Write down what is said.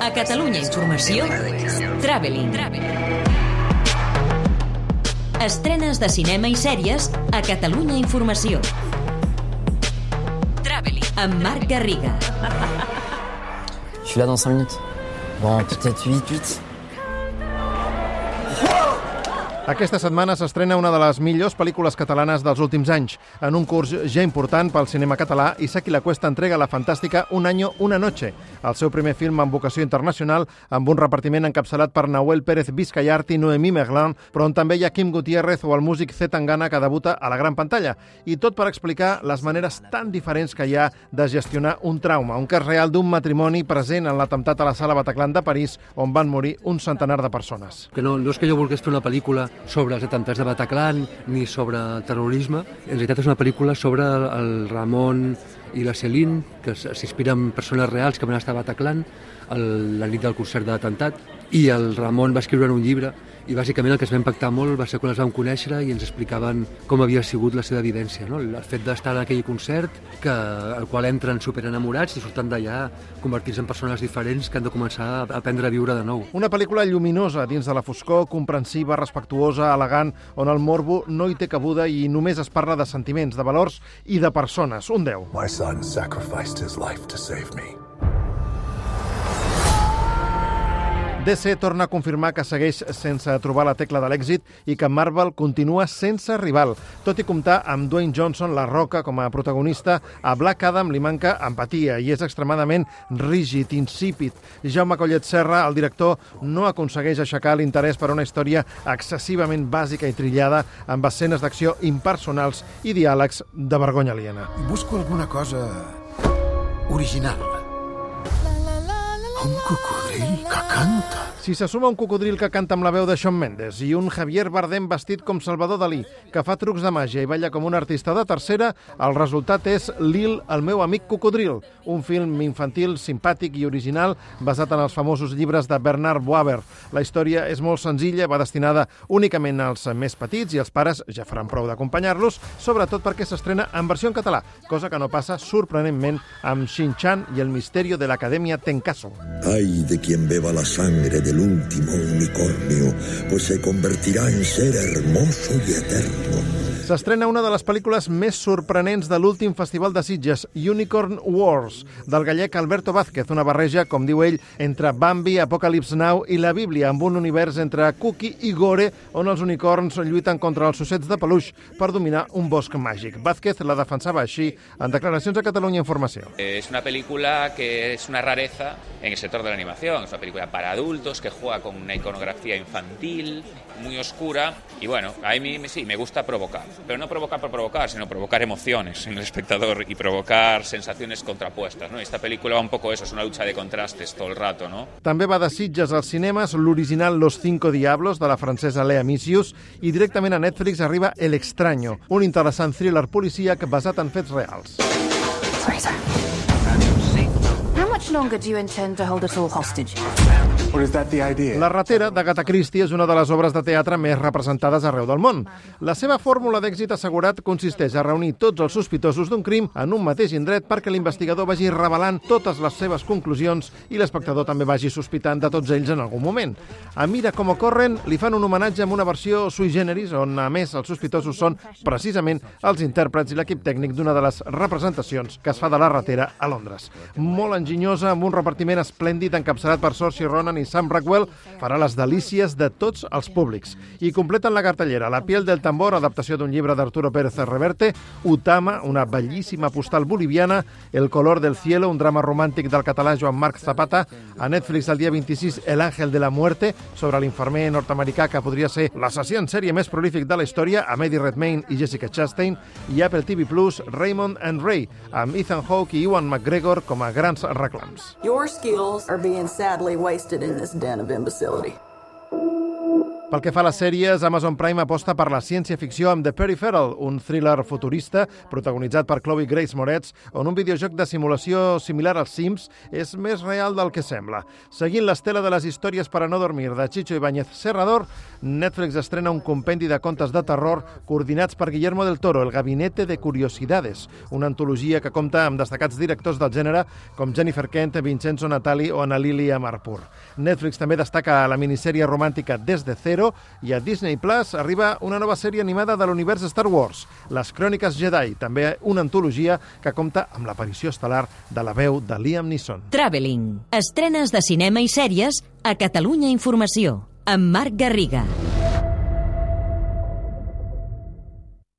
A Catalunya Informació, Traveling. Estrenes de cinema i sèries a Catalunya Informació. Traveling. Amb Marc Garriga. Je suis là dans 5 minutes. Bon, peut-être 8, 8. Aquesta setmana s'estrena una de les millors pel·lícules catalanes dels últims anys, en un curs ja important pel cinema català, Isaki La Cuesta entrega la fantàstica Un año, una noche, el seu primer film amb vocació internacional, amb un repartiment encapçalat per Nahuel Pérez Vizcayart i Noemí Merlan, però on també hi ha Kim Gutiérrez o el músic Z Tangana que debuta a la gran pantalla. I tot per explicar les maneres tan diferents que hi ha de gestionar un trauma, un cas real d'un matrimoni present en l'atemptat a la sala Bataclan de París, on van morir un centenar de persones. Que no, no és que jo volgués fer una pel·lícula sobre els atemptats de Bataclan ni sobre terrorisme. En realitat és una pel·lícula sobre el Ramon i la Celine, que s'inspira en persones reals que van estar a Bataclan el, la nit del concert de i el Ramon va escriure en un llibre i bàsicament el que es va impactar molt va ser quan els vam conèixer i ens explicaven com havia sigut la seva vivència, no? el fet d'estar en aquell concert, que, al qual entren superenamorats i surten d'allà convertits en persones diferents que han de començar a aprendre a viure de nou. Una pel·lícula lluminosa dins de la foscor, comprensiva, respectuosa, elegant, on el morbo no hi té cabuda i només es parla de sentiments, de valors i de persones. Un 10. My son sacrificed his life to save me. DC torna a confirmar que segueix sense trobar la tecla de l'èxit i que Marvel continua sense rival. Tot i comptar amb Dwayne Johnson, La Roca, com a protagonista, a Black Adam li manca empatia i és extremadament rígid, insípid. Jaume Collet Serra, el director, no aconsegueix aixecar l'interès per una història excessivament bàsica i trillada amb escenes d'acció impersonals i diàlegs de vergonya aliena. Busco alguna cosa original. Un cocodril que canta. Si se suma un cocodril que canta amb la veu de Shawn Mendes i un Javier Bardem vestit com Salvador Dalí, que fa trucs de màgia i balla com un artista de tercera, el resultat és Lil, el meu amic cocodril, un film infantil, simpàtic i original basat en els famosos llibres de Bernard Boaber. La història és molt senzilla, va destinada únicament als més petits i els pares ja faran prou d'acompanyar-los, sobretot perquè s'estrena en versió en català, cosa que no passa sorprenentment amb Shin-Chan i el misterio de l'Acadèmia Tenkaso. Ay de quien beba la sangre del último unicornio, pues se convertirá en ser hermoso y eterno. S'estrena una de les pel·lícules més sorprenents de l'últim Festival de Sitges, Unicorn Wars, del gallec Alberto Vázquez, una barreja, com diu ell, entre Bambi, Apocalypse Now i la Bíblia, amb un univers entre Cookie i Gore, on els unicorns lluiten contra els ossets de peluix per dominar un bosc màgic. Vázquez la defensava així en declaracions a Catalunya Informació. Es una película que es una rareza en el sector de la animación. Es una película para adultos que juega con una iconografía infantil, muy oscura. Y bueno, a mí sí, me gusta provocar. Pero no provocar por provocar, sino provocar emociones en el espectador y provocar sensaciones contrapuestas. ¿no? Esta película va un poco eso, es una lucha de contrastes todo el rato. ¿no? També va de Sitges als cinemes l'original Los Cinco Diablos, de la francesa Lea Missius, i directament a Netflix arriba El Extraño, un interessant thriller policíac basat en fets reals. Sorry, sir. How much longer do you intend to hold us all hostage? La ratera d'Agatha Christie és una de les obres de teatre més representades arreu del món. La seva fórmula d'èxit assegurat consisteix a reunir tots els sospitosos d'un crim en un mateix indret perquè l'investigador vagi revelant totes les seves conclusions i l'espectador també vagi sospitant de tots ells en algun moment. A Mira com corren li fan un homenatge amb una versió sui generis on, a més, els sospitosos són precisament els intèrprets i l'equip tècnic d'una de les representacions que es fa de la ratera a Londres. Molt enginyosa, amb un repartiment esplèndid encapçalat per Saoirse Ronan i Sam Rockwell, farà les delícies de tots els públics. I completen la cartellera La piel del tambor, adaptació d'un llibre d'Arturo Pérez Reverte, Utama, una bellíssima postal boliviana, El color del cielo, un drama romàntic del català Joan Marc Zapata, a Netflix el dia 26 El ángel de la muerte, sobre l'infermer nord-americà que podria ser l'assassí en sèrie més prolífic de la història, amb Eddie Redmayne i Jessica Chastain, i Apple TV Plus, Raymond and Ray, amb Ethan Hawke i Ewan McGregor com a grans reclams. Your skills are being sadly wasted in this den of imbecility. Pel que fa a les sèries, Amazon Prime aposta per la ciència-ficció amb The Peripheral, un thriller futurista protagonitzat per Chloe Grace Moretz, on un videojoc de simulació similar als Sims és més real del que sembla. Seguint l'estela de les històries per a no dormir de Chicho Ibáñez Serrador, Netflix estrena un compendi de contes de terror coordinats per Guillermo del Toro, El Gabinete de Curiosidades, una antologia que compta amb destacats directors del gènere com Jennifer Kent, Vincenzo Natali o Ana Lilia Marpur. Netflix també destaca la minissèrie romàntica Des de Cero i a Disney Plus arriba una nova sèrie animada de l'univers Star Wars, Les Cròniques Jedi, també una antologia que compta amb l'aparició estel·lar de la veu de Liam Neeson. Traveling. Estrenes de cinema i sèries a Catalunya Informació, amb Marc Garriga.